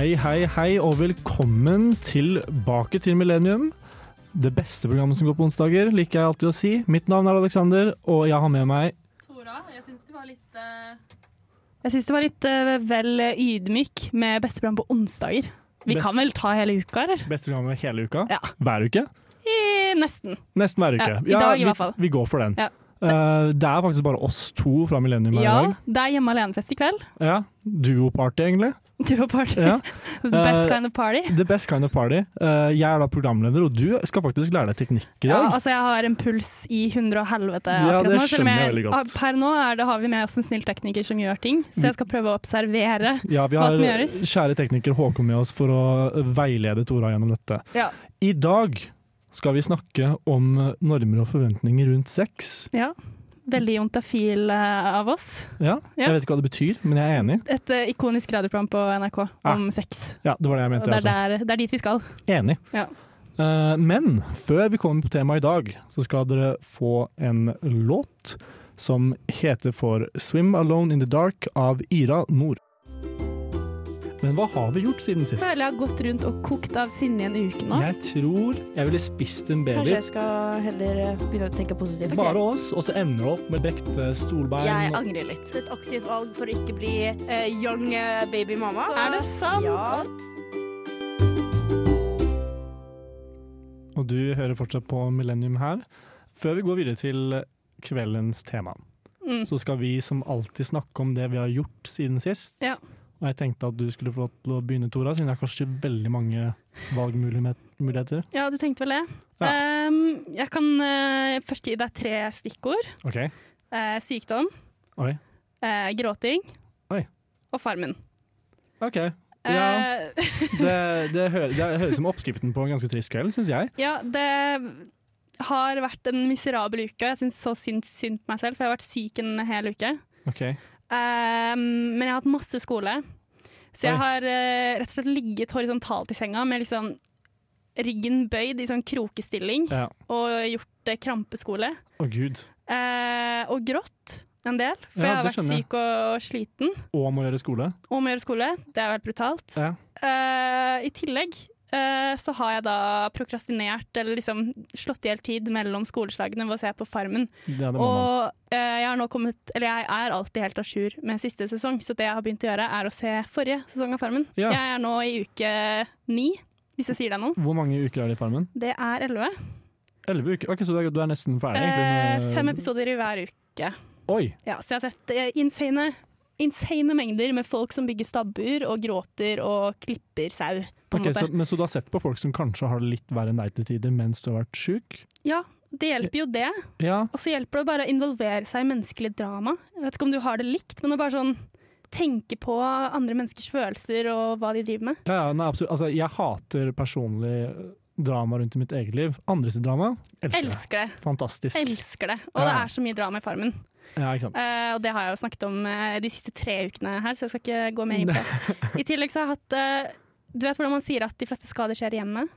Hei, hei, hei, og velkommen tilbake til Millennium. Det beste programmet som går på onsdager, liker jeg alltid å si. Mitt navn er Alexander, og jeg har med meg Tora, jeg syns du var litt Jeg syns du var litt uh, vel ydmyk med beste program på onsdager. Vi Best- kan vel ta hele uka, eller? beste programmet hele uka. Ja. Hver uke. I, nesten. Nesten hver uke. Ja, i dag i vi, hvert fall. Vi går for den. Ja. Uh, det er faktisk bare oss to fra Millennium her Ja, i dag. Ja, det er hjemme alene-fest i kveld. Ja, Duoparty, egentlig. Du og party. Ja. The best Eh, kind of party. The best kind of party. Eh, jeg er da programleder, og du skal faktisk lære deg teknikk i dag. Ja, altså jeg har en puls i hundre og helvete Ja, akkurat det nå. selv om jeg godt. ah, Per nå det, har vi med oss en snill tekniker som gjør ting, så jeg skal prøve å observere. Ja, vi hva har som gjøres. kjære tekniker Håkon med oss for å veilede Tora gjennom dette. Ja. I dag skal vi snakke om normer og forventninger rundt sex. ja. Veldig jontafil eh, av oss. Ja. Jeg vet ikke hva det betyr, men jeg er enig. Et uh, ikonisk radioprogram på NRK Ah, om sex. Ja, Det var det jeg mente. det er, der, det er dit vi skal. Enig. Ja. Uh, men før vi kommer på temaet i dag, så skal dere få en låt som heter for 'Swim Alone in the Dark' av Ira Nord. Men hva har vi gjort siden sist? Jeg føler jeg har gått rundt og kokt av sinne i en uke nå. Jeg tror jeg ville spist en baby. Kanskje jeg skal heller eh, begynne å tenke positivt. Bare oss, og så ender det opp med brekte stolbein. Jeg angrer litt. Et aktivt valg for å ikke bli uh, young eh, baby mama. Er det sant? Ja. Og du hører fortsatt på Millennium her. Før vi går videre til kveldens tema, Mm. så skal vi som alltid snakke om det vi har gjort siden sist. Ja. Og jeg tenkte at du skulle få lov til å begynne, Tora, siden det er kanskje veldig mange valgmuligheter. Ja, du tenkte vel det? Ja. Um, jeg kan uh, først gi deg tre stikkord. OK. Uh, sykdom, Oi. Uh, gråting Oi. og Farmen. OK. Ja, det, det, hører, det høres som oppskriften på en ganske trist kveld, syns jeg. ja, det har vært en miserabel uke. Jeg syns så synd, synd på meg selv, for jeg har vært syk en hel uke. OK. Um, men jeg har hatt masse skole. Så jeg Oi. har uh, rett og slett ligget horisontalt i senga med liksom ryggen bøyd i sånn krokestilling Ja. og gjort uh, krampeskole. Å gud. Uh, og grått en del, for Ja, jeg har vært syk og sliten. Og må gjøre skole. Og må gjøre skole. Det har vært brutalt. Ja. Eh, I tillegg så har jeg da prokrastinert, eller liksom slått i hjel tid mellom skoleslagene ved å se på Farmen. Det, det. Og eh, jeg har nå kommet Eller jeg er alltid helt à jour med siste sesong, så det jeg har begynt å gjøre, er å se forrige sesong av Farmen. Ja. Jeg er nå i uke ni, hvis jeg sier deg noe. Hvor mange uker er det i Farmen? Det er elleve. Elleve uker? Ok, Så du er, nesten ferdig? egentlig, Eh, med- fem episoder i hver uke. Oi! Ja, så jeg har sett eh, insane, insane mengder med folk som bygger stabbur og gråter og klipper sau. Måte. så, men så du har sett på folk som kanskje har det litt verre enn deg til tider mens du har vært sjuk? Ja, det hjelper jo det. Ja. Og så hjelper det bare å involvere seg i menneskelig drama. Jeg vet ikke om du har det likt, men å bare sånn tenke på andre menneskers følelser og hva de driver med. ja, ja nei, absolutt. Altså, jeg hater personlig drama rundt i mitt eget liv. Andres drama elsker. Elsker det. Fantastisk. Elsker det. Og det er så mye drama i Farmen. Ja. Eh, og det har jeg jo snakket om uh, de siste tre ukene her, så jeg skal ikke gå mer inn på det. I tillegg så har jeg hatt uh, Du vet hvordan man sier at de fleste skader skjer i hjemmet?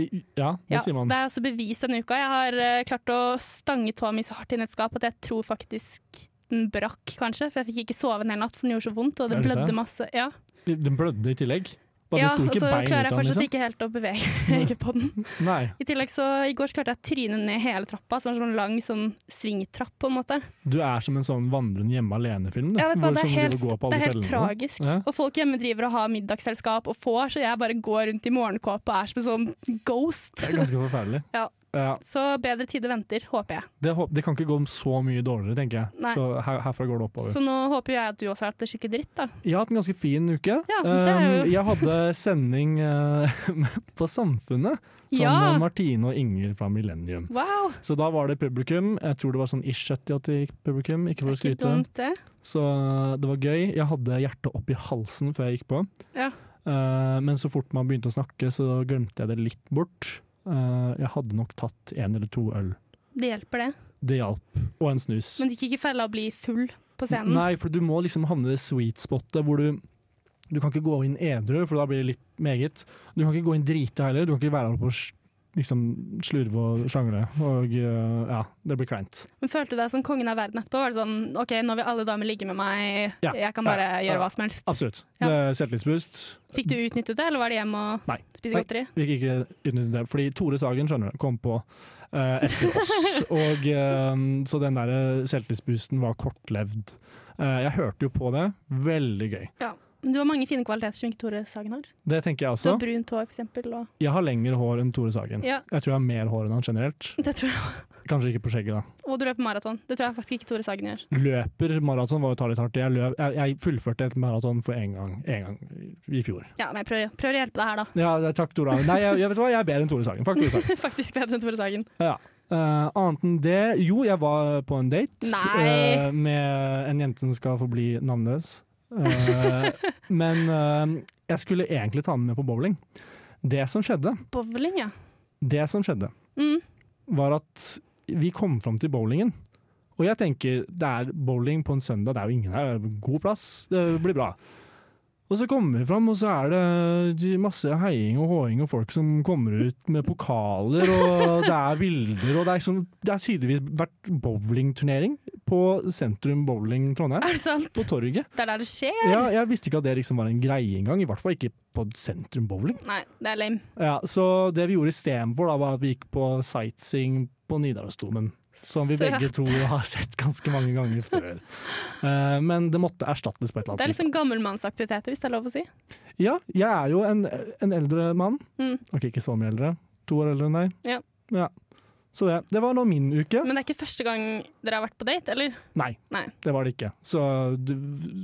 I- Ja, det Ja, sier man. Det er også bevis denne uka. Jeg har klart å stange tåa mi så hardt inn i et skap at jeg tror faktisk den brakk, kanskje. For jeg fikk ikke sove en hel natt, for den gjorde så vondt, og det blødde masse. Ja, Den blødde i tillegg. Det ja og så klarer jeg fortsatt liksom? ikke helt å bevege meg på den. Nei. I tillegg så i går så klarte jeg å tryne ned hele trappa, som en sånn lang sånn svingtrapp, på en måte. Du er som en sånn vandrende hjemme alene-film. Ja, hva, det er helt, det er helt tragisk. Ja. Og folk hjemme driver og har middagsselskap og får, så jeg bare går rundt i morgenkåpe og er som en sånn ghost. Det er ganske forferdelig. Ja. Ja, Så bedre tider venter, håper jeg. det, det kan ikke gå om så mye dårligere, tenker jeg. Nei. Så her, herfra går det oppover. Så nå håper jeg at du også har hatt det skikkelig dritt, da. Jeg har hatt en ganske fin uke. Ja, det er jo- Um, jeg hadde sending eh, på Samfunnet sammen med Martine og Inger fra Millennium. Wow, Så da var det publikum. Jeg tror det var sånn ish 70-80 publikum, ikke for å skryte. dumt det. Så uh, det var gøy. Jeg hadde hjertet opp i halsen før jeg gikk på. Ja. Uh, men så fort man begynte å snakke, så glemte jeg det litt bort. Uh, jeg hadde nok tatt en eller to øl. Det hjelper det. Det hjalp. Og en snus. Men du gikk ikke fella å bli full på scenen? Nei, for du må liksom havne i det sweet spotet hvor du Du kan ikke gå inn edru, for da blir det litt meget. Du kan ikke gå inn drita heller. Du kan ikke være sj- liksom slurve og sjangle, og eh, ja, det blir kleint. Men Følte du deg som kongen av verden etterpå? Var det sånn OK, nå vil alle damer ligge med meg, Ja. jeg kan bare Ja. gjøre hva som helst. Absolutt. Ja. Det er Selvtillitsboost. Fikk du utnyttet det, eller var det hjem og Nei. spise Nei. godteri? Vi fikk ikke utnyttet det, fordi Tore Sagen skjønner du, kom på uh, etter oss. Og, uh, så den der selvtillitsboosten var kortlevd. Uh, jeg hørte jo på det. Veldig gøy. Du har mange fine kvaliteter som ikke Tore Sagen har. Det tenker jeg også. Du har brunt hår, for eksempel. Og Jeg har lengre hår enn Tore Sagen. Ja. Jeg tror jeg har mer hår enn han generelt. det tror jeg. Kanskje ikke på skjegget, da. Og du løper maraton. Det tror jeg faktisk ikke Tore Sagen gjør. Løper maraton var å ta litt hardt i. Jeg, løp, jeg, jeg fullførte et maraton for én gang, en gang i fjor. Ja, men jeg prøver, prøver å hjelpe deg her, da. Ja, takk, Tore. Nei, jeg, jeg vet hva, jeg er bedre enn Tore Sagen. Faktisk, Sagen. faktisk bedre enn Tore Sagen. Ja. Uh, annet enn det Jo, jeg var på en date eh, med en jente som skal forbli navnløs. Eh, men uh, jeg skulle egentlig ta den med på bowling. Det som skjedde, Bowling, ja. det som skjedde, Mm. var at vi kom fram til bowlingen. Og jeg tenker, det er bowling på en søndag, det er jo ingen her, god plass, det blir bra. Og så kommer vi fram, og så er det masse heiing og håing og folk som kommer ut med pokaler, og det er bilder, og det er, som, det er tydeligvis vært bowlingturnering på Sentrum Bowling Trondheim, Er det sant? på torget. Det er der det skjer? Ja, jeg visste ikke at det liksom var en greie engang, i hvert fall ikke på Sentrum Bowling. Nei, det er lame. Ja, så det vi gjorde istedenfor, var at vi gikk på sightseeing på Nidarosdomen. Som vi begge to har sett ganske mange ganger før. Eh, men det måtte erstattes på et eller annet. Det er liksom gammelmannsaktiviteter, hvis det er lov å si. Ja, jeg er jo en, en eldre mann. Mm. Ok, ikke så mye eldre. To år eldre enn deg. Ja. Ja. Så det, det var nå min uke. Men det er ikke første gang dere har vært på date, eller? Nei, Nei. det var det ikke. Så,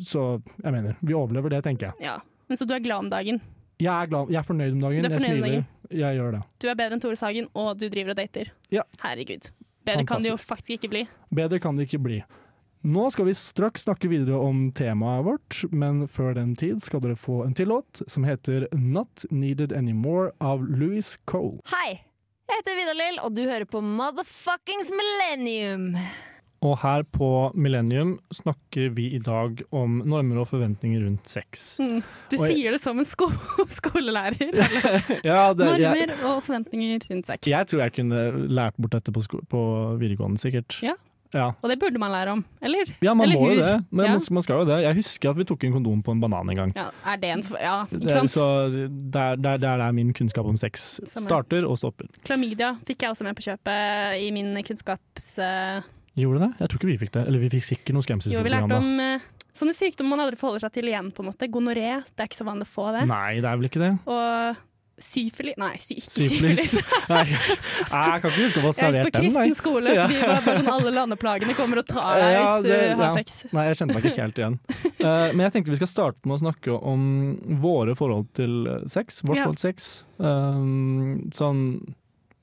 så jeg mener, vi overlever det, tenker jeg. Ja. Men så du er glad om dagen. Jeg er, glad, jeg er fornøyd om dagen. Du er Jeg fornøyd om smiler. Jeg gjør det. Du er bedre enn Tore Sagen, og du driver og dater. Ja. Herregud. Bedre kan det jo faktisk ikke bli. Bedre kan det ikke bli. Nå skal vi straks snakke videre om temaet vårt, men før den tid skal dere få en til låt som heter Not Needed Anymore av Louis Cole. Hei, jeg heter Vidar Lill, og du hører på Motherfuckings Millennium. Og her på Millennium snakker vi i dag om normer og forventninger rundt sex. Mm. Du jeg- sier det som en sko skolelærer. Ja, det, jeg, Normer og forventninger rundt sex. jeg tror jeg kunne lært bort dette på, på videregående, sikkert. Ja. Ja, Og det burde man lære om, eller? ja man Eller må jo det. Men Ja. man, skal jo det. Jeg husker at vi tok en kondom på en banan en gang. Ja, er det en for... Ja, ikke sant? så det er der, er der min kunnskap om sex Samme. starter og stopper. Klamydia fikk jeg også med på kjøpet i min kunnskaps... eh, Gjorde det? Jeg tror ikke vi fikk det. Eller vi fikk sikkert noe Jo, vi lærte om eh, sånne sykdommer man aldri forholder seg til igjen, på en måte. Gonoré, det er ikke så vanlig å få det. Nei, det er vel ikke det. Og syfilis Nei, sy ikke Syfilis. Nei, jeg kan ikke huske å ha Jeg gikk servert på den, kristen skole, så de var bare sånn alle landeplagene kommer og tar deg Ja, hvis du det- har ja. sex. Nei, jeg kjente meg ikke helt igjen. Uh, men jeg tenkte vi skal starte med å snakke om våre forhold til sex. Vårt Ja. forhold til sex. Um, sånn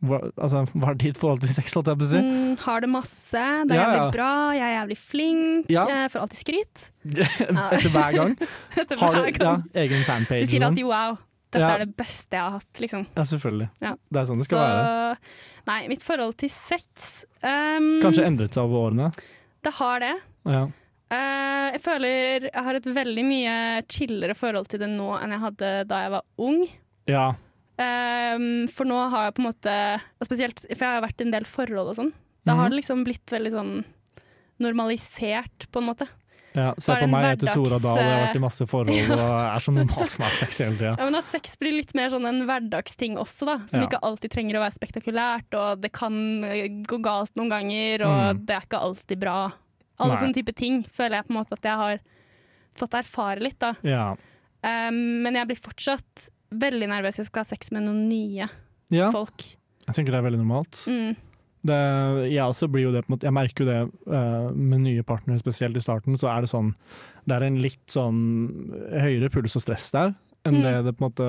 hva, altså, hva er ditt forhold til sex, holdt jeg på å si? Mm, har det masse, det er Ja, jævlig ja. bra, jeg er jævlig flink, Ja. jeg får alltid skryt. Etter hver gang. Etter Har hver du gang. egen fanpage? Du sier at sånn? alltid wow, dette er det beste jeg har hatt, liksom. Ja, selvfølgelig. Det er sånn det skal Så være. nei, mitt forhold til sex um, Kanskje endret seg over årene. Det har det. Ja. Uh, jeg føler jeg har et veldig mye chillere forhold til det nå enn jeg hadde da jeg var ung. ja. Ehm, for nå har jeg på en måte Spesielt for jeg har vært i en del forhold og sånn. Da Mhm. har det liksom blitt veldig sånn normalisert, på en måte. Ja, se på meg, jeg heter Tora Dahl, jeg har vært i masse forhold og er så normalt som er sex hele tida. Ja, men At sex blir litt mer sånn en hverdagsting også, da. Som Ja. ikke alltid trenger å være spektakulært, og det kan eh, gå galt noen ganger, og Mm. det er ikke alltid bra. Alle Nei. sånne type ting føler jeg på en måte at jeg har fått erfare litt, da. Ja. Um, men jeg blir fortsatt veldig nervøs hvis jeg skal ha sex med noen nye ja, folk. jeg tenker det er veldig normalt. Mm. Det, jeg jo det jeg merker jo det uh, med nye partnere, spesielt i starten, så er det sånn Det er en litt sånn høyere puls og stress der enn Mm. det det på en måte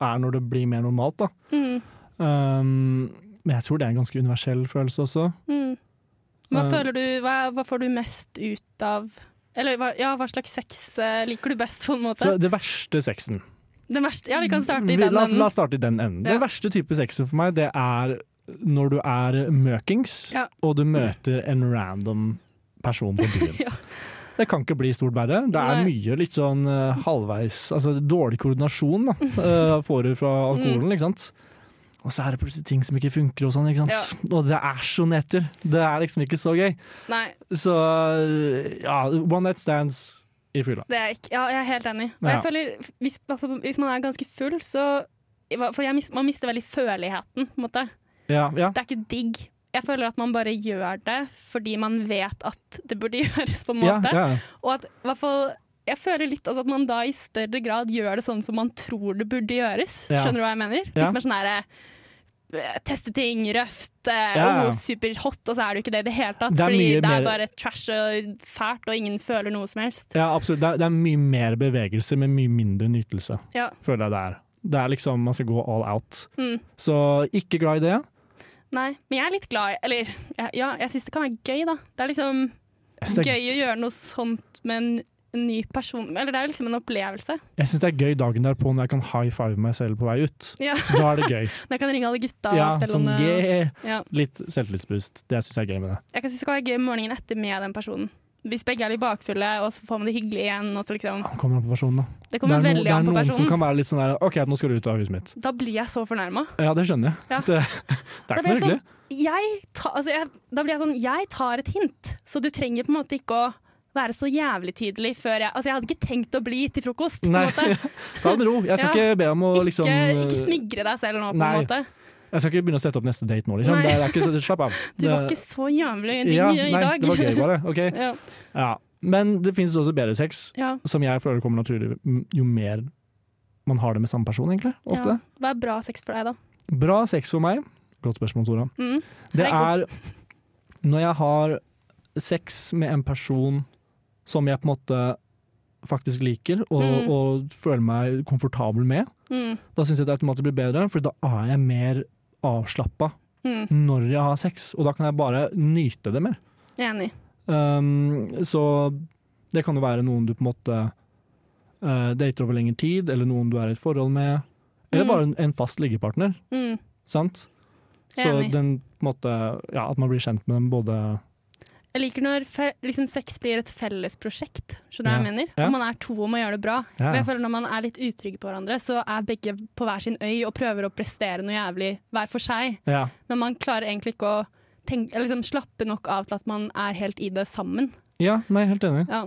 er når det blir mer normalt, da. Mm. Um, men jeg tror det er en ganske universell følelse også. Mm. Hva føler du, hva, hva får du mest ut av Eller ja, hva slags sex eh, liker du best, på en måte? Så det verste sexen Den verste, ja, vi kan starte i den enden. la oss starte i den enden. Ja. Det verste type sexen for meg, det er når du er møkings, Ja. og du møter en random person på byen. Ja. Det kan ikke bli stort verre. Det er Nei. mye litt sånn uh, halvveis Altså dårlig koordinasjon da, uh, får du fra alkoholen, Mm. ikke sant. og så er det plutselig ting som ikke funker og sånn, ikke sant. Og det er så netter. Det er liksom ikke så gøy. Nei, Så ja, one night stands i fylla. det ikke Ja, jeg er helt enig. Og Ja. jeg føler, hvis, altså, hvis man er ganske full, så For mis- man mister veldig Føligheten på en måte. Ja, ja. Det er ikke digg. Jeg føler at man bare gjør det fordi man vet at det burde gjøres, på en måte. Og at i hvert fall jeg føler litt altså, at man da i større grad gjør det sånn som man tror det burde gjøres. Skjønner du hva jeg mener? Litt mer sånn herre Teste ting, røft, eh, Ja, oh, superhot, og så er du ikke det i det hele tatt. Det fordi det er mer- bare trash og fælt, og ingen føler noe som helst. ja absolutt. Det er, det er mye mer bevegelse med mye mindre nytelse, Ja. føler jeg det er. Det er liksom, man skal gå all out. Mm. Så ikke glad i det. Nei, men jeg er litt glad i Eller ja, jeg syns det kan være gøy, da. Det er liksom gøy å gjøre noe sånt med en, ny person. Eller det er jo liksom en opplevelse. jeg synes det er gøy dagen derpå når jeg kan high five meg selv på vei ut. Ja. Da er det gøy. når Jeg kan ringe alle gutta Ja, sånn yeah. Ja. Litt selvtillitsboost. Det syns jeg er gøy med det. Jeg kan synes det kan være gøy morgenen etter med den personen. Hvis begge er litt bakfulle, og så får man det hyggelig igjen. Og så liksom. Ja, Kommer an på personen, da. Det Det er, no, det er noen som kan være litt sånn der OK, nå skal du ut av huset mitt. Da blir jeg så fornærma. Ja, det skjønner jeg. Ja. Det, det er ikke noe hyggelig. sånn, hyggelig. jeg ta, altså jeg, da blir jeg sånn Jeg tar et hint, så du trenger på en måte ikke å være så jævlig tydelig før jeg Altså, jeg hadde ikke tenkt å bli til frokost, på en måte. ta det ro. Jeg skal Ja. ikke be om å liksom ikke smigre deg selv nå, på Nei. en måte. Jeg skal ikke begynne å sette opp neste date nå, liksom. Det er, det er ikke, så- slapp av. Du var ikke så jævlig digg ja, i nei, dag. Det var gøy, bare. OK. ja. Ja. Men det finnes også bedre sex, Ja. som jeg føler kommer naturlig jo mer man har det med samme person, egentlig. Ofte. ja. Hva er bra sex for deg, da? Bra sex for meg. Godt spørsmål, Tora. Mm. Det er når jeg har sex med en person som jeg på en måte faktisk liker og, Mm. og føler meg komfortabel med. Mm. Da syns jeg det automatisk blir bedre, for da er jeg mer avslappa Mm. når jeg har sex. Og da kan jeg bare nyte det mer. Enig. Um, så det kan jo være noen du på en måte uh, dater over lengre tid, eller noen du er i et forhold med. Eller Mm. bare en, en fast liggepartner. Mm. Sant? Så den på en måte Ja, at man blir kjent med dem både Jeg liker når liksom, sex blir et fellesprosjekt. Skjønner du hva jeg mener? Ja. Når man er to om å gjøre det bra. Ja. Og jeg føler Når man er litt utrygge på hverandre, så er begge på hver sin øy og prøver å prestere noe jævlig hver for seg. Ja. Men man klarer egentlig ikke å tenke, liksom, slappe nok av til at man er helt i det sammen. ja, nei, helt enig. Ja.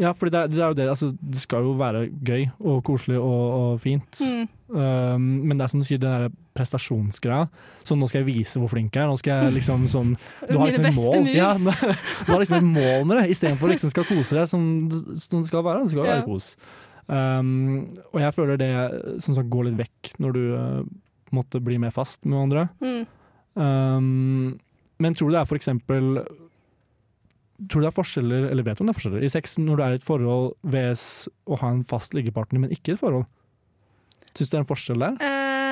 Ja, for det, det det. Altså, det skal jo være gøy og koselig og, og fint. Mm. Um, men det er som du sier, den der prestasjonsgreia. Så nå skal jeg vise hvor flink jeg er. Nå skal jeg liksom sånn Du har liksom et mål. Ja, du har liksom et mål med det, istedenfor liksom skal kose deg som, som det skal være. Det skal Ja. være kos. Um, og jeg føler det som sagt går litt vekk når du uh, måtte bli mer fast med andre. Mm. Um, men tror du det er for eksempel Tror du det er forskjeller, eller vet du om det er forskjeller, i sex når du er i et forhold VS å ha en fast liggepartner, men ikke i et forhold? Syns du det er en forskjell der? Eh,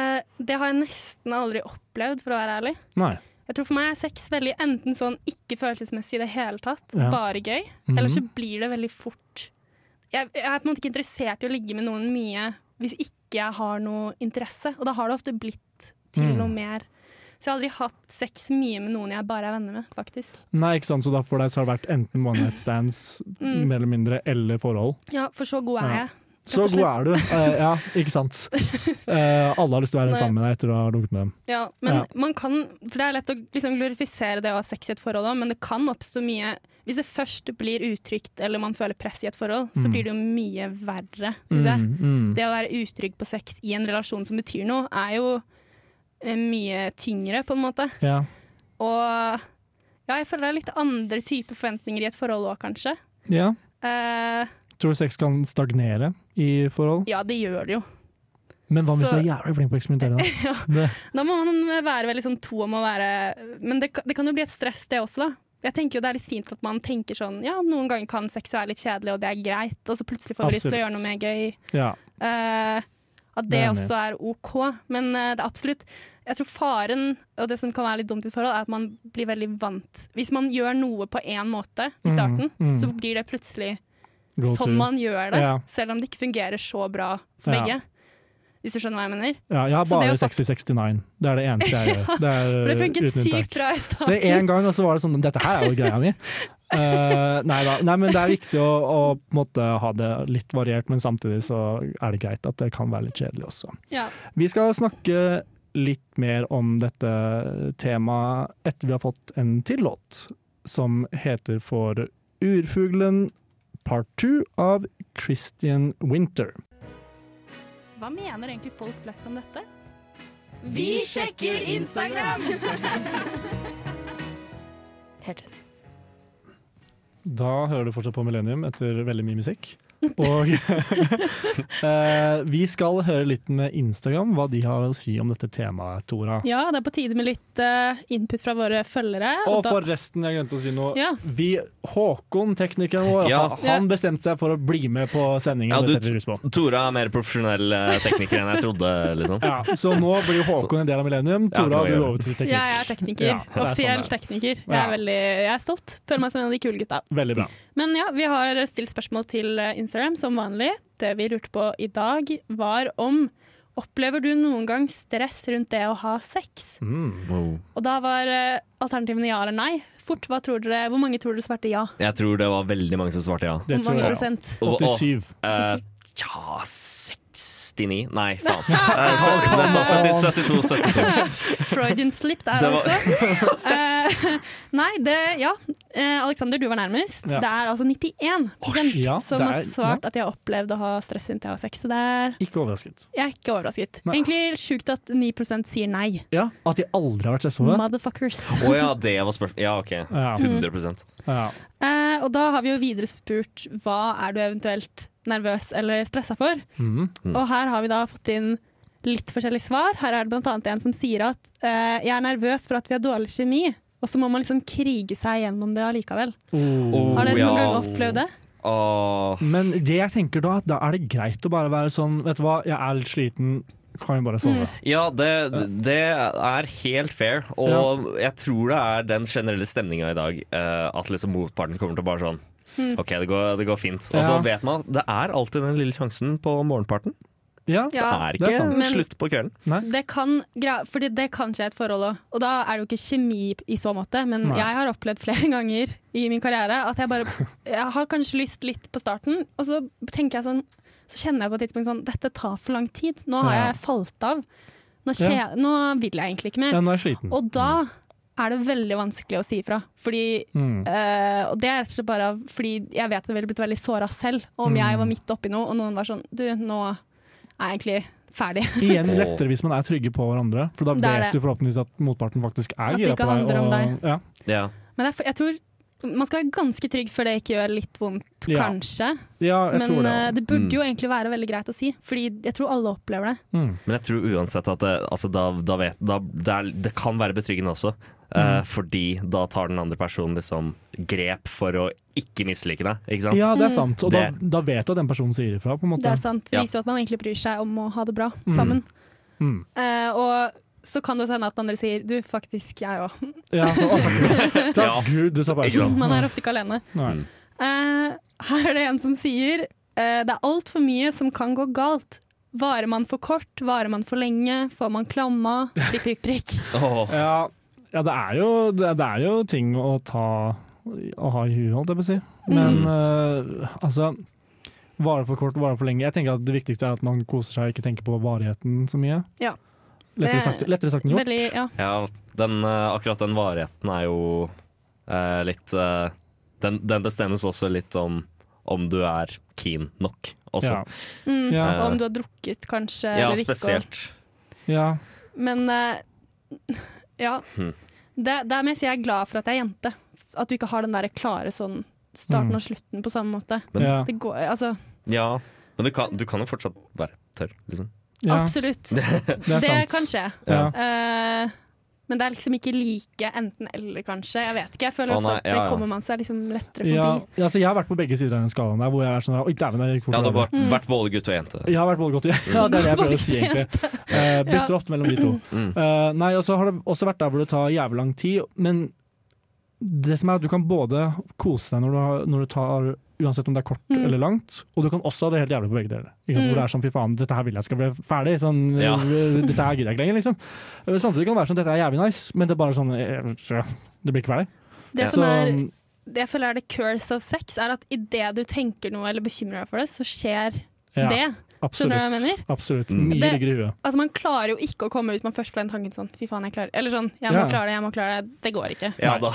det har jeg nesten aldri opplevd, for å være ærlig. Nei. Jeg tror For meg er sex veldig enten sånn ikke følelsesmessig i det hele tatt, Ja. bare gøy, Mhm. eller så blir det veldig fort jeg, jeg er på en måte ikke interessert i å ligge med noen mye hvis ikke jeg har noe interesse, og da har det ofte blitt til Mm. noe mer. Så jeg har aldri hatt sex mye med noen jeg bare er venner med, faktisk. Nei, ikke sant, så da for deg så har det vært enten one night stands, Mm. mer eller mindre, eller forhold. Ja, for så god er Ja. Så god er du. Uh, ja, ikke sant. Uh, alle har lyst til å være Nei. sammen med deg etter å ha ligget med dem. Ja, men Ja. man kan For det er lett å liksom glorifisere det å ha sex i et forhold òg, men det kan oppstå mye Hvis det først blir utrygt eller man føler press i et forhold, så Mm. blir det jo mye verre, syns jeg. Mm, mm. Det å være utrygg på sex i en relasjon som betyr noe, er jo eh, mye tyngre, på en måte. Ja. Og ja, jeg føler det er litt andre typer forventninger i et forhold òg, kanskje. ja. Eh, Tror du sex kan stagnere i forhold? ja, det gjør det jo. Men hva hvis Så- du er jævlig flink på å eksperimentere? Da? Ja. Det, Da må man være veldig sånn to om å være Men det, det kan jo bli et stress, det også, da. Jeg tenker jo Det er litt fint at man tenker sånn Ja, noen ganger kan sex være litt kjedelig, og det er greit, og så plutselig får vi lyst til å gjøre noe mer gøy. ja. Uh, at Det det er også er OK. Men uh, det er absolutt Jeg tror faren, og det som kan være litt dumt i et forhold, er at man blir veldig vant Hvis man gjør noe på én måte i Mm, starten, mm. så blir det plutselig Go to. sånn man gjør det, Ja. selv om det ikke fungerer så bra for begge. Hvis du skjønner hva jeg mener? Ja, jeg har bare å sex i 69. Det er det eneste jeg gjør. Det er, For det funket sykt bra i starten. Det er én gang, og så var det sånn Dette her er jo greia mi. Uh, nei da. Nei, men det er viktig å, å måtte, ha det litt variert, men samtidig så er det greit at det kan være litt kjedelig også. Ja. Vi skal snakke litt mer om dette temaet etter vi har fått en til låt, som heter for Urfuglen part two av Christian Winter. Hva mener egentlig folk flest om dette? Vi sjekker Instagram! Helt enig. Da hører du fortsatt på Millennium etter veldig mye musikk. Og eh, vi skal høre litt med Instagram, hva de har å si om dette temaet, Tora. Ja, det er på tide med litt eh, input fra våre følgere. Og og forresten, jeg glemte å si noe. Ja. Vi, Håkon, teknikeren vår, Ja. han- han bestemte seg for å bli med på sendingen. Ja, du-. Tora er mer profesjonell eh, tekniker enn jeg trodde, liksom. Ja, så nå blir Håkon en del av Millennium. Tora, du er over til teknikk. Jeg er tekniker. Ja, er Offisiell sånn tekniker. Jeg er, veldig, jeg er stolt. Føler meg som en av de kule gutta. Veldig bra. Men ja, vi har stilt spørsmål til eh, Instagram som vanlig. Det vi lurte på i dag, var om Opplever du noen gang stress rundt det å ha sex? Mm. Wow. Og da var eh, alternativene ja eller nei. Fort, hva tror dere, Hvor mange tror dere svarte ja? Jeg tror det var veldig mange som svarte ja. Det tror mange ja. prosent? Og- og- 87. Eh, ja, 69 Nei, faen. Eh, vent da, 70, 72, 72. Freudian slip der, Det var- altså. Uh, nei, det Ja. Uh, Alexander, du var nærmest. Ja. Det er altså 91 ja, som er, har svart svart at de har opplevd å ha stress rundt jeg har sex. Så det er Ikke overrasket. Jeg er ikke overrasket. Nei. Egentlig sjukt at 9% sier nei. Ja, At de aldri har vært stressa over det? Motherfuckers. Å ja, det var spørsmålet. Ja, OK. Ja. 100% ja. Eh, og da har vi jo videre spurt hva er du eventuelt nervøs eller stressa for. Mm. Mm. Og her har vi da fått inn litt forskjellige svar. Her er det annet en som sier at eh, jeg er nervøs for at vi har dårlig kjemi. Og så må man liksom krige seg gjennom det allikevel. Oh. Har dere ja. noen gang opplevd det? Oh. Men det jeg tenker da, da er det greit å bare være sånn Vet du hva, jeg er litt sliten, kan vi bare sove? Ja, det, det er helt fair. Og jeg tror det er den generelle stemninga i dag eh, at liksom motparten kommer til å bare sånn OK, det går, det går fint. Og så Ja. vet man at det er alltid den lille sjansen på morgenparten. Ja, Det Ja, er det er ikke sant. Men- slutt på kvelden. det kan, fordi det kan skje et forhold òg. Og da er det jo ikke kjemi i så måte, men Nei. jeg har opplevd flere ganger i min karriere at jeg bare Jeg har kanskje lyst litt på starten, og så tenker jeg sånn Så kjenner jeg på et tidspunkt sånn Dette tar for lang tid. Nå har Ja. jeg falt av. Nå, skje, nå vil jeg egentlig ikke mer. ja nå er jeg sliten. Og da er det veldig vanskelig å si ifra. Fordi Mm. eh, Og det er rett og slett bare fordi jeg vet det jeg ville blitt veldig såra selv om Mm. jeg var midt oppi noe, og noen var sånn Du, nå er jeg egentlig ferdig. Igjen lettere hvis man er trygge på hverandre, for da Det er vet du forhåpentligvis at motparten faktisk er gira ikke på deg. om deg. Ja. Ja. Men det er, jeg tror man skal være ganske trygg før det ikke gjør litt vondt, Ja. kanskje. ja, jeg Men tror det. eh, det burde Mm. jo egentlig være veldig greit å si, Fordi jeg tror alle opplever det. Mm. Men jeg tror uansett at det, altså da, da vet, da, det, er, det kan være betryggende også. Mm. Uh, fordi da tar den andre personen liksom grep for å ikke mislike deg. Ikke sant? Ja, det er Mm. sant. Og da, Det- da vet du at den personen sier ifra, på en måte. Det er sant. Det viser jo at man egentlig bryr seg om å ha det bra Mm. sammen. Mm. Uh, og så kan det hende at andre sier du, faktisk jeg òg. Ja, så, å, takk. Gud, du sa bare sånn? Man er ofte ikke alene. Eh, her er det en som sier uh, det er altfor mye som kan gå galt. Varer man for kort, varer man for lenge, får man klamma, prikk, prikk, prikk. oh. Ja, ja det, er jo, det, det er jo ting å ta Å ha i huet, holdt jeg på å si. Men Mm. uh, altså Vare for kort, vare for lenge. Jeg tenker at Det viktigste er at man koser seg og ikke tenker på varigheten så mye. Ja. Lettere sagt, lettere sagt enn gjort. Veldig, ja. Ja, den, eh, akkurat den varigheten er jo eh, litt eh, den, den bestemmes også litt om om du er keen nok også. Ja. Mm, Ja. Og om du har drukket, kanskje. Ja, eller ikke, spesielt. ja. Men eh, ja. Hmm. Det, det er mest jeg er glad for at jeg er jente. At du ikke har den der klare sånn starten Mm. og slutten på samme måte. Men- ja. Det går, altså, Ja, men du kan, du kan jo fortsatt være tørr, liksom. Ja. Absolutt. Det Det sant. kan skje. Ja. Uh, men det er liksom ikke like enten-eller, kanskje. Jeg vet ikke. Jeg føler ofte nei, at det ja, ja. kommer man seg liksom lettere forbi. Ja, ja, altså jeg har vært på begge sider av den skalaen der, hvor jeg er sånn Oi, dæven, det gikk fort. Ja, du har vært, Mm. vært både gutt og jente. Jeg har vært både gutt og Ja, det er det jeg prøver å si, egentlig. Uh, bytter Ja. ofte mellom de to. Mm. Eh, nei, og så har det også vært der hvor det tar jævlig lang tid, men det som er at du kan både kose deg når du, har, når du tar Uansett om det er kort Mm. eller langt, og du kan også ha det helt jævlig på begge deler. Ikke sant? Mm. Hvor det er sånn fy faen, dette her vil jeg skal bli ferdig. Sånn, Ja. dette her gidder jeg ikke lenger, liksom. Samtidig kan det være sånn dette er jævlig nice, men det er bare sånn eh, ja, Det blir ikke ferdig. Det Ja. som er, det jeg føler er the curse of sex, er at idet du tenker noe eller bekymrer deg for det, så skjer ja. det. Skjønner du hva jeg mener? Absolutt. Mm. Mye Det- ligger i huet. Altså Man klarer jo ikke å komme ut man først får den tanken sånn Fy faen, jeg klarer Eller sånn Jeg må Ja. klare det, jeg må klare det. Det går ikke. Ja da.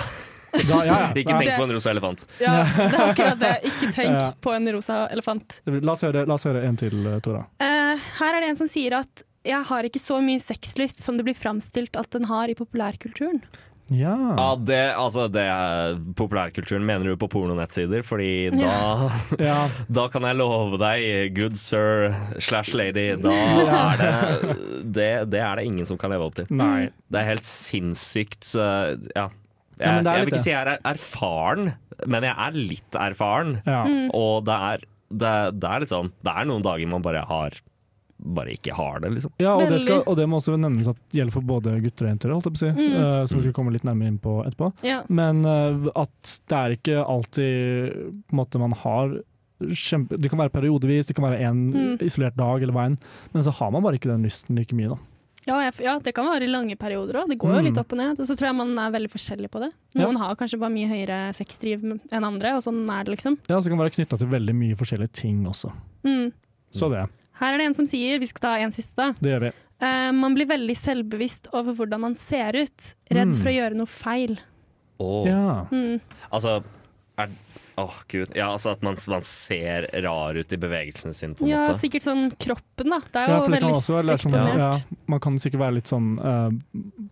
Da, ja, ja. Ikke tenk på en rosa elefant. Ja, Det er akkurat det. Ikke tenk Ja. på en rosa elefant. La oss høre, la oss høre en til, Tora. Uh, her er det en som sier at jeg har ikke så mye sexlyst som det blir framstilt at den har i populærkulturen. Ja. Ja, det, altså, det er populærkulturen. Mener du på pornonettsider? Fordi da, ja. da kan jeg love deg, good sir slash lady, da er det, det Det er det ingen som kan leve opp til. Nei. Det er helt sinnssykt Ja. Jeg, det jeg vil ikke si jeg er erfaren, men jeg er litt erfaren. Ja. Og det er, det, det er liksom Det er noen dager man bare har Bare ikke har det, liksom. Ja, og det, skal, og det må også nevnes at gjelder for både gutter og jenter, holdt jeg på å si. Mm. uh, som vi skal komme litt nærmere inn på etterpå. Ja. Men uh, at det er ikke alltid på en måte man har kjempe, Det kan være periodevis, det kan være en Mm. isolert dag eller veien, men så har man bare ikke den lysten like mye. da. Ja, jeg, ja, det kan være i lange perioder òg. Det går jo Mm. litt opp og ned. Og så tror jeg man er veldig forskjellig på det. Noen har kanskje bare mye høyere sexdriv enn andre, og sånn er det liksom. Ja, Så kan det være knytta til veldig mye forskjellige ting også. Mm. Så det. Her er det en som sier, vi skal ta en siste, da. Det gjør vi. Uh, man blir veldig selvbevisst over hvordan man ser ut. Redd Mm. for å gjøre noe feil. Åh. Ja. Mm. Altså er, Åh, gud. Ja, altså at man, man ser rar ut i bevegelsene sine, på en Ja, måte. sikkert sånn kroppen, da. Det er Ja, jo veldig eksponert. sånn, ja, Man kan sikkert være litt sånn uh,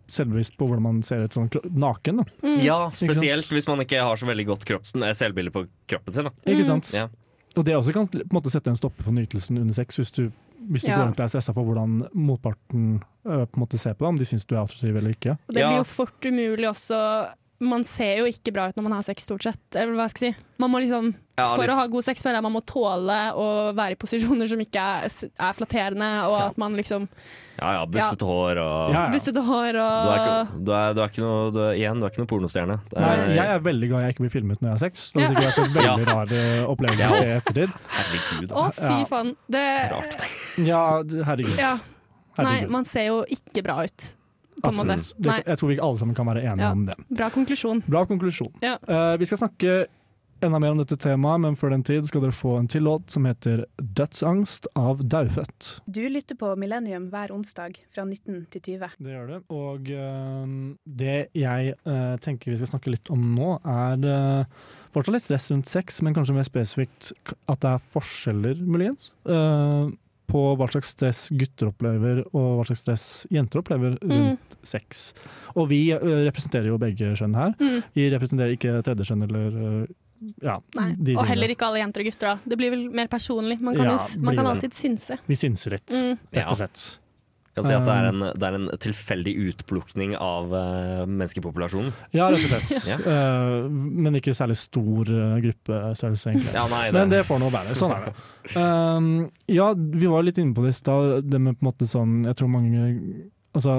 selvbevisst på hvordan man ser ut sånn naken. da. Mm. Ja, spesielt hvis man ikke har så veldig godt eh, selvbilde på kroppen sin. Da. Ikke Mm. sant? Ja. Og det også kan på en måte sette en stopper for nytelsen under sex, hvis du, hvis du Ja. går rundt og er stressa for hvordan motparten uh, på en måte ser på deg, om de syns du er attraktiv eller ikke. Og det blir jo fort umulig også Man ser jo ikke bra ut når man har sex, stort sett. Eller hva skal jeg si. Man må liksom, Ja, for litt. å ha god sex føler jeg man må tåle å være i posisjoner som ikke er, er flatterende, og Ja. at man liksom Ja ja, bustete hår og Ja, ja. Bustete hår Du er, og ikke, du, er, du er ikke noe du er, Igjen, du er ikke noe pornostjerne. Det Nei, er- jeg er veldig glad jeg ikke blir filmet når jeg har sex. Det har sikkert vært en veldig rar eh, opplevelse å se i ettertid. Herregud. Å, fy Ja. faen. Det Rart. Ja, herregud. Ja. Nei, man ser jo ikke bra ut, på en måte. Det, Nei. jeg tror vi ikke alle sammen kan være enige Ja. om det. Bra konklusjon. Bra konklusjon. Ja. Uh, vi skal snakke enda mer om dette temaet, men før den tid skal dere få en til låt som heter 'Dødsangst' av Daufødt. Du lytter på Millennium hver onsdag fra 19 til 20. Det gjør det. Og uh, det jeg uh, tenker vi skal snakke litt om nå, er fortsatt litt stress rundt sex, men kanskje mer spesifikt at det er forskjeller, muligens, eh, på hva slags stress gutter opplever, og hva slags stress jenter opplever rundt sex. Og vi eh, representerer jo begge kjønn her. Mm. Vi representerer ikke tredje kjønn eller eh, ja, Nei. Og heller ikke alle jenter og gutter. da. Det blir vel mer personlig. Man kan, Ja, jo, man kan alltid synse. Vi synser litt, Mm. rett og Ja. slett. Kan si at det Um, er en, det er en tilfeldig utplukning av uh, menneskepopulasjonen. Ja, rett og slett. Ja. uh, men ikke særlig stor uh, gruppestørrelse, egentlig. Ja, nei, det, Men det får nå være. Sånn er det. Um, ja, vi var litt inne på det i stad. Det med på en måte sånn Jeg tror mange Altså,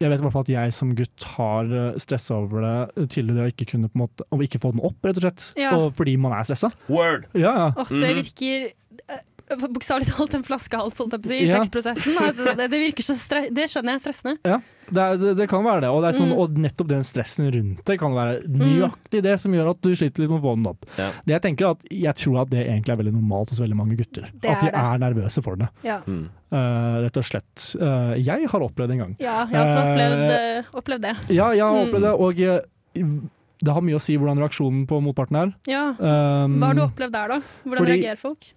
jeg vet i hvert fall at jeg som gutt har stressa over det tidligere og ikke kunne på en måte Og ikke få den opp, rett og slett. Ja. Og fordi man er stressa. Word! Ja, ja. Oh, det Mhm. virker eh, Bokstavelig talt en flaskehals holdt jeg på å si, i Ja. sexprosessen. Det, det virker så stre det skjønner jeg er stressende. Det, er, det, det kan være det. Og, det er sånn, Mm. og nettopp den stressen rundt det kan være nøyaktig det som gjør at du sliter litt med å få den opp. Ja. Det jeg tenker at jeg tror at det egentlig er veldig normalt hos veldig mange gutter. Det at de er er nervøse for det. Ja, Mm. Uh, rett og slett. Uh, jeg har opplevd det en gang. ja jeg har også Eh, opplevd, uh, opplevd det. Ja, jeg har Mm. opplevd det, og jeg, det har mye å si hvordan reaksjonen på motparten er. Ja. Um, Hva har du opplevd der, da? Hvordan fordi- reagerer folk?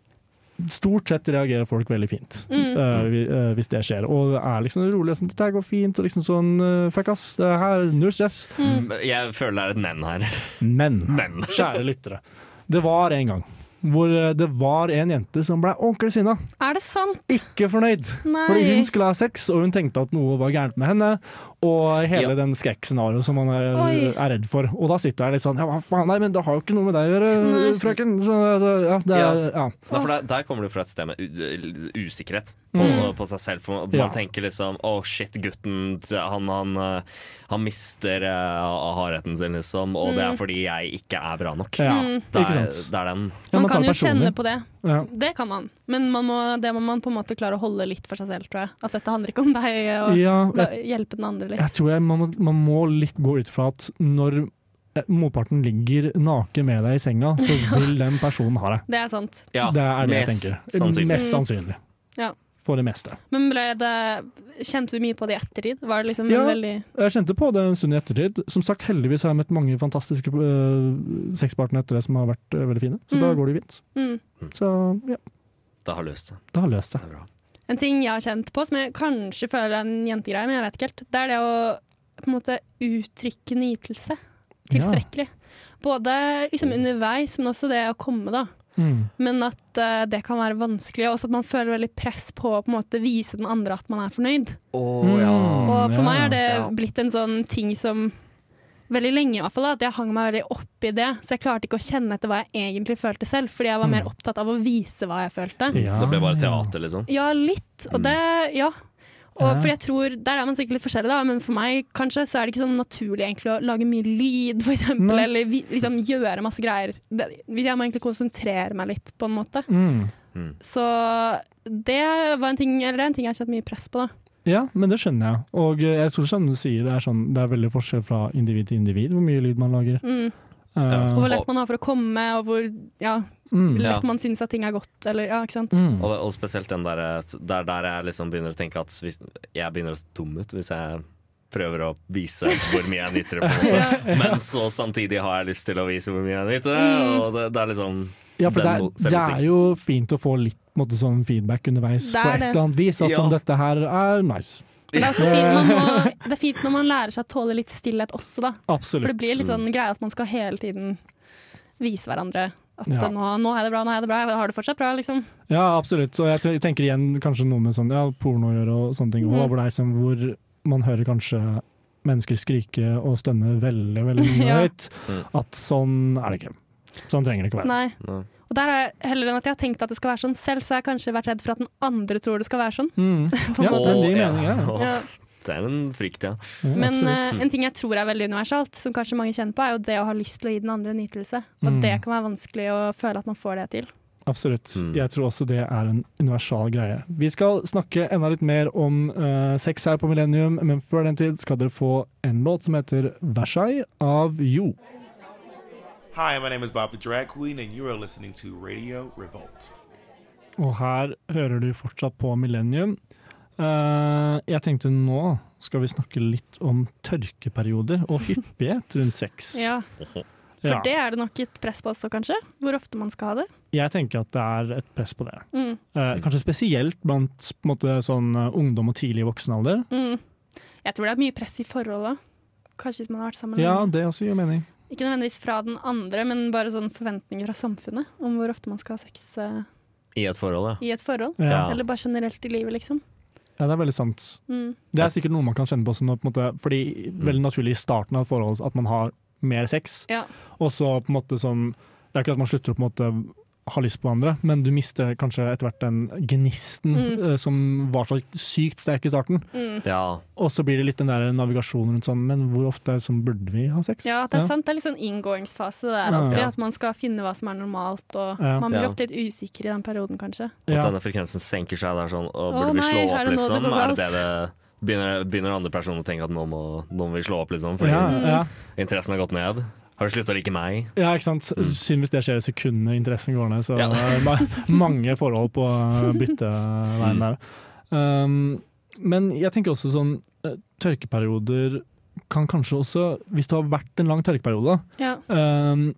Stort sett reagerer folk veldig fint Mm. uh, eh, hvis det skjer. Og det er liksom rolig og sånn 'Dette går fint', og liksom sånn uh, 'Fuck ass, det her null stress'. Mm. Jeg føler det er et men her. Men, Men. kjære lyttere, det var en gang hvor det var en jente som ble ordentlig sinna. Er det sant? Ikke fornøyd. Nei. Fordi hun skulle ha sex, og hun tenkte at noe var gærent med henne. Og hele Ja. den skrekkscenarioet som man er, er redd for. Og da sitter jeg litt sånn Ja, hva faen, nei, men det har jo ikke noe med deg å gjøre, frøken. Så, ja, det er, ja. Ja, for der, der kommer du fra et sted med usikkerhet på, Mm. på seg selv. For man Ja. tenker liksom Å, shit, gutten han, han, han mister uh, hardheten sin, liksom. Og det er Mm. fordi jeg ikke er bra nok. ja. Mm. Det er, det er den Ja, Man tar kan jo kjenne på det. Ja. Det kan man. Men man må, det må man på en måte klare å holde litt for seg selv, tror jeg. At dette handler ikke om deg, og Ja, jeg, hjelpe den andre litt. jeg tror jeg, man, man må litt gå ut fra at når eh, motparten ligger naken med deg i senga, så vil den personen ha deg. Det er sant. Ja, det er det jeg tenker. sannsynlig. Mest Mm. sannsynlig. Ja. For det meste. Men ble det, kjente du mye på det i ettertid? Var det liksom Ja. veldig Jeg kjente på det en stund i ettertid. Som sagt, heldigvis har jeg møtt mange fantastiske uh, sexpartnere etter det som har vært uh, veldig fine. Så da Mm. går det jo fint. mm. Så ja, Det har løst seg. det har løst seg. Det er bra. En ting jeg har kjent på, som jeg kanskje føler er en jentegreie, men jeg vet ikke helt, det er det å på en måte uttrykke nytelse tilstrekkelig. Både liksom underveis, men også det å komme, da. Mm. Men at uh, det kan være vanskelig, og også at man føler veldig press på å på en måte vise den andre at man er fornøyd. Å ja. Mm, Og for ja. meg er det Ja. blitt en sånn ting som Veldig lenge i hvert fall, at jeg hang meg veldig opp i det. Så jeg klarte ikke å kjenne etter hva jeg egentlig følte selv, fordi jeg var mer Mm. opptatt av å vise hva jeg følte. Ja, Det ble bare ja. teater, liksom. Ja, litt. Og Mm. det Ja. Og for jeg tror, Der er man sikkert litt forskjellig, da, men for meg kanskje så er det ikke sånn naturlig egentlig å lage mye lyd, for eksempel, eller vi, liksom gjøre masse greier. Det, jeg må egentlig konsentrere meg litt, på en måte. Mm. Så det var en ting, eller det er en ting jeg har kjent mye press på, da. Ja, men det skjønner jeg. Og eh, jeg tror som du sier, det er, sånn, det er veldig forskjell fra individ til individ hvor mye lyd man lager. Mm. Uh, Og hvor lett man har for å komme, og hvor ja, mm. lett Ja. man syns at ting er godt, eller ja, ikke sant. Mm. Og, og spesielt den der, der, der jeg liksom begynner å tenke at hvis, jeg begynner å se dum ut hvis jeg prøver å vise hvor mye jeg nyter det, på en måte. Ja. Men så samtidig har jeg lyst til å vise hvor mye jeg nyter det. Mm. Og det, det er liksom Ja, for det er, det er jo fint å få litt måte, sånn feedback underveis Det på et eller annet vis. At Ja. sånn, dette her er nice. Det, er fint, må, det er fint når man lærer seg å tåle litt stillhet også, da. Absolutt. For det blir litt sånn greie at man skal hele tiden vise hverandre at Ja. nå, nå er det bra, nå er det bra, har det fortsatt bra, liksom. Ja, absolutt. Så jeg tenker igjen kanskje noe med sånn, ja, porno å gjøre og sånne ting. Mm. Og hvor, det er liksom, hvor man hører kanskje mennesker skrike og stønne veldig veldig høyt. Ja. At sånn er det ikke. Sånn trenger det ikke være. Nei. Nei. Og der har jeg, heller enn at jeg har tenkt at det skal være sånn selv, så har jeg kanskje vært redd for at den andre tror det skal være sånn. Mm. Ja, måte. men det gir ja. mening, ja. Å, Ja. Det er en frykt, ja. ja Men eh, en ting jeg tror er veldig universalt, som kanskje mange kjenner på, er jo det å ha lyst til å gi den andre nytelse. Og Mm. det kan være vanskelig å føle at man får det til. Absolutt. Mm. Jeg tror også det er en universal greie. Vi skal snakke enda litt mer om uh, sex her på Millennium, men før den tid skal dere få en låt som heter 'Versailles' av Jo. Hi, my name is Bob the Drag Queen, and you are listening to Radio Revolt. Og her hører du fortsatt på Millennium. Uh, jeg tenkte nå skal vi snakke litt om tørkeperioder og hyppighet rundt sex. Ja, For Ja. det er det nok et press på også, kanskje? Hvor ofte man skal ha det. Jeg tenker at det er et press på det. Mm. Uh, kanskje spesielt blant på måte, sånn, eh, ungdom og tidlig voksen alder. Mm. Jeg tror det er mye press i forholdet. Kanskje hvis man har vært sammen Ja, det også gir mening. Ikke nødvendigvis fra den andre, men bare sånn forventninger fra samfunnet om hvor ofte man skal ha sex Uh, I et forhold, ja. i et forhold. Ja. Eller bare generelt i livet, liksom. Ja, det er veldig sant. Mm. Det er sikkert noe man kan kjenne på sånn, på en måte, fordi veldig naturlig i starten av et forhold at man har mer sex, Ja. og så på en måte sånn Det er ikke at man slutter å på en måte ha lyst på hverandre, men du mister kanskje etter hvert den gnisten Mm. eh, som var så sykt sterk i starten. Mm. ja. Og så blir det litt den der navigasjonen rundt sånn Men hvor ofte sånn burde vi ha sex? Ja, det er sant. Det er litt sånn inngåingsfase det der Ja. alltid. Ja. At man skal finne hva som er normalt. Og Ja. man blir Ja. ofte litt usikker i den perioden, kanskje. At Ja. denne frekvensen senker seg. der er sånn, og Å burde vi slå nei, opp, nå det liksom? Er det det det begynner, begynner andre personer å tenke at nå må, nå må vi slå opp, liksom? Fordi Ja, Mm. ja. interessen har gått ned. Har du sluttet å like meg? ja, ikke sant. Synd hvis det skjer i sekundene interessen går ned. Så Ja. er mange forhold på eh, bytteveien der. Um, men jeg tenker også sånn eh, Tørkeperioder kan kanskje også, hvis det har vært en lang tørkeperiode, Ja. um,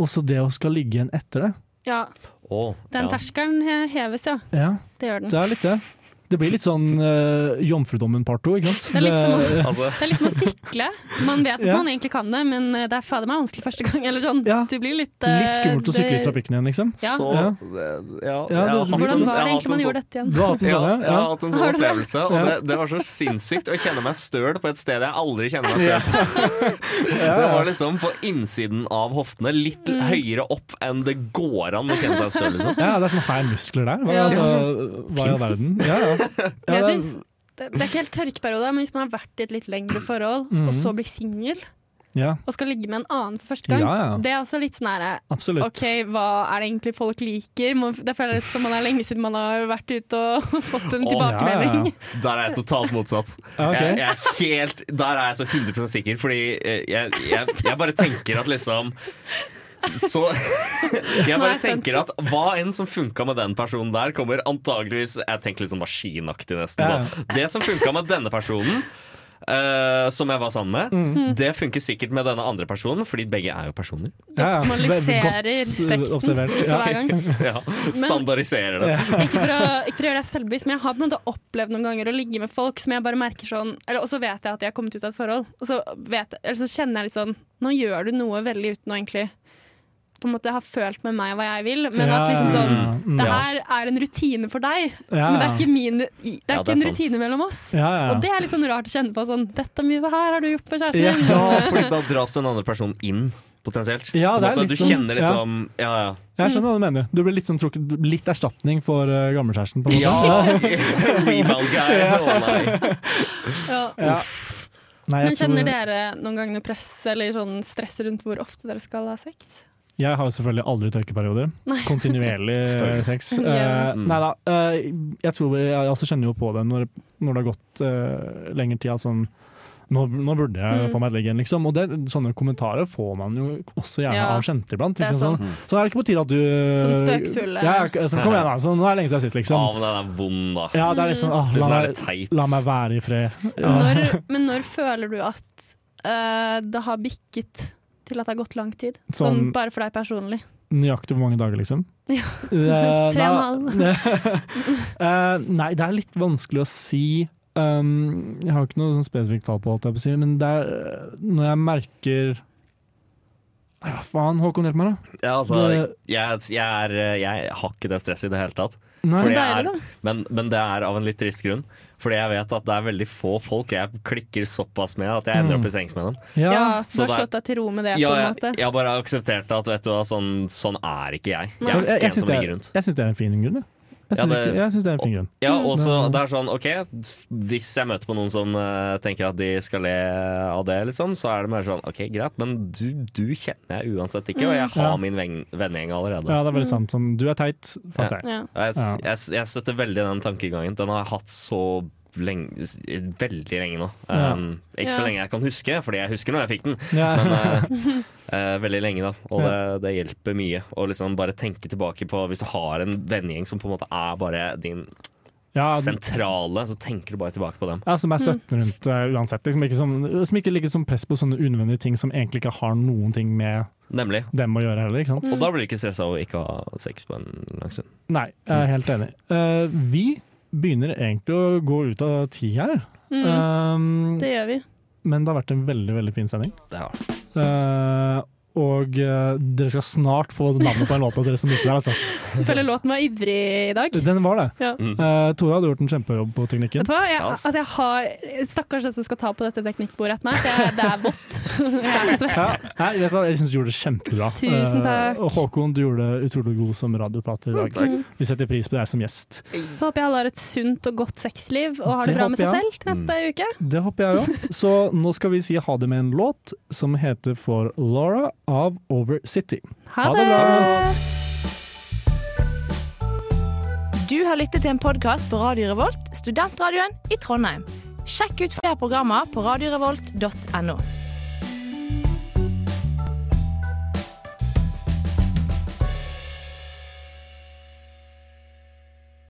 også det å skal ligge igjen etter det. ja. Oh, Den ja. terskelen heves, ja. Ja, Det gjør den. det er litt det. Det blir litt sånn uh, Jomfrudommen part to, ikke sant? Det er litt som å- Altså, Det er liksom å sykle. Man vet at Ja. man egentlig kan det, men eh, det er fader meg vanskelig første gang. Eller sånn. Ja. Du blir litt uh, Litt skummelt å sykle i trafikken igjen, liksom. Ja. så Ja. det- ja, Ja, det- Hvordan var det egentlig man gjorde sånn- dette igjen? Du har hatt en Ja, sånn, jeg har hatt en sånn opplevelse, og det, det var så sinnssykt å kjenne meg støl på et sted jeg aldri kjenner meg Ja. støl på. Ja, Det var liksom på innsiden av hoftene, litt Mm. høyere opp enn det går an å kjenne seg støl, liksom. Ja, det er sånn feil muskler der. Hva, Ja. altså, hva i all verden? Ja, ja. Men jeg det er- synes, det, det er ikke helt tørkeperiode, men hvis man har vært i et litt lengre forhold, Mhm. og så blir singel, ja, og skal ligge med en annen for første gang, Ja, ja. det er også litt sånn her absolutt. OK, hva er det egentlig folk liker? Det føles som man er lenge siden man har vært ute og fått en oh, tilbakemelding. ja, Der er jeg totalt motsatt. Okay. Jeg, jeg er helt, der er jeg så 100 sikker, fordi eh, jeg, jeg, jeg bare tenker at liksom Så jeg bare tenker at hva enn som funka med den personen der, kommer antageligvis Jeg tenker litt sånn maskinaktig, nesten. Sånn. Det som funka med denne personen, Uh, som jeg var sammen med, Mm. det funker sikkert med denne andre personen, fordi begge er jo personer. Ja, ja. Optimaliserer sexen Ja. hver gang. Ja, Standardiserer det. Ikke for, å, ikke for å gjøre deg selvbevisst, men jeg har på en måte opplevd noen ganger å ligge med folk som jeg bare merker sånn eller, Og så vet jeg at jeg har kommet ut av et forhold, og så, vet, eller så kjenner jeg litt sånn Nå gjør du noe veldig uten å egentlig på en måte har følt med meg hva jeg vil, men Ja, at liksom sånn mm, Det her er en rutine for deg, Ja, men det er ikke, min, det er Ja, ikke det er en sant. rutine mellom oss. Ja, ja. Og det er litt sånn rart å kjenne på. Sånn, Dette mye her har du gjort med kjæresten Ja. din. Ja, fordi da dras den andre personen inn, potensielt. Ja, På det er litt du sånn- kjenner liksom Ja, ja. Jeg skjønner hva du mener. Du blir litt, sånn, trukket, litt erstatning for uh, gammelkjæresten. på en måte. Ja! Rebound guy. Å nei. Ja. Uff. Nei, Men kjenner tror, dere noen gang noe press eller sånn stress rundt hvor ofte dere skal ha sex? Jeg har selvfølgelig aldri tørkeperioder. Kontinuerlig sex. Ja. Eh, nei da. Uh, jeg tror jeg også kjenner jo på det når, når det har gått uh, lengre tid. Altså, nå, nå burde jeg Mm. få meg et legg igjen, liksom. Og det, sånne kommentarer får man jo også gjerne Ja, av kjente iblant. Liksom, sånn. Så er det ikke på tide at du Som spøkfulle. Ja, ja, sånn, kom igjen, da. Så nå er det lenge siden sist, Ja, liksom. men den er vond, da. Ja, det er liksom ah, la, meg, teit. la meg være i fred. Ja. Når, men når føler du at eh, det har bikket til at det har gått lang tid? Sånn, Sånn- bare for deg personlig. Nøyaktig hvor mange dager, liksom? Ja. Eh, Tre og en nei- Eh, nei, det er litt vanskelig å si. Um, jeg har ikke noe sånn spesifikt tall på, alt jeg å si, men det er eh, når jeg merker Nei, hva faen? Håkon, hjelp meg, da. Ja, altså, Det- jeg, jeg, er, jeg har ikke det stresset i det hele tatt. Nei. Deilig, er, men, men det er av en litt trist grunn. Fordi jeg vet at det er veldig få folk jeg klikker såpass med at jeg ender opp i sengs med dem. Ja. Så du har slått deg til ro med det? Ja, på en jeg, måte jeg bare akseptert at vet du hva, sånn, sånn er ikke jeg. Jeg er ikke jeg en som ligger er- rundt. jeg synes det er en fin grunn, jeg. Jeg Ja, syns det- jeg synes det er en fin grunn. Ja, og så Mm. det er sånn, ok Hvis jeg møter på noen som uh, tenker at de skal le av det, liksom, så er det mer sånn OK, greit, men du, du kjenner jeg uansett ikke, og jeg har Ja. min ven, vennegjeng allerede. Ja, det er veldig sant. Sånn, du er teit, fuck Ja. deg. ja. Jeg, jeg, jeg støtter veldig den tankegangen. Den har jeg hatt så lenge, veldig lenge nå. Ja. Um, ikke så lenge jeg kan huske, fordi jeg husker når jeg fikk den. Ja. Men uh, uh, veldig lenge, da. Og Ja. det, det hjelper mye å liksom bare tenke tilbake på Hvis du har en vennegjeng som på en måte er bare din Ja, sentrale, så tenker du bare tilbake på dem. ja, som er støtten rundt uh, uansett. Liksom, ikke som, som ikke ligger som press på sånne unødvendige ting som egentlig ikke har noen ting med Nemlig. dem å gjøre heller. ikke sant? Og da blir du ikke stressa av å ikke ha sex på en lang stund. Nei, jeg er helt enig. Uh, vi begynner egentlig å gå ut av tid her. Mm, Um, det gjør vi. men det har vært en veldig veldig fin sending. Det har det. Eh, og uh, dere skal snart få navnet på en låt av dere som lytter der. Altså. Jeg føler låten var ivrig i dag. Den var det. Ja. Mm. Uh, Tora hadde gjort en kjempejobb på teknikken. Vet du hva? Jeg, altså jeg har, stakkars den som skal ta på dette teknikkbordet etter meg. for Jeg, det er vått. Jeg er svett. Ja, nei, vet du? Jeg syns du gjorde det kjempebra. Tusen Eh, takk. og Håkon, du gjorde det utrolig god som radioprater i dag. Mm. Vi setter pris på deg som gjest. Så håper jeg alle har et sunt og godt sexliv og har det, Det bra med seg jeg. selv til neste uke. Det håper jeg òg. Så nå skal vi si ha det med en låt som heter For Laura av Over City. Ha, det bra. Du har lyttet til en podkast på Radio Revolt, studentradioen i Trondheim. Sjekk ut flere programmer på radiorevolt.no.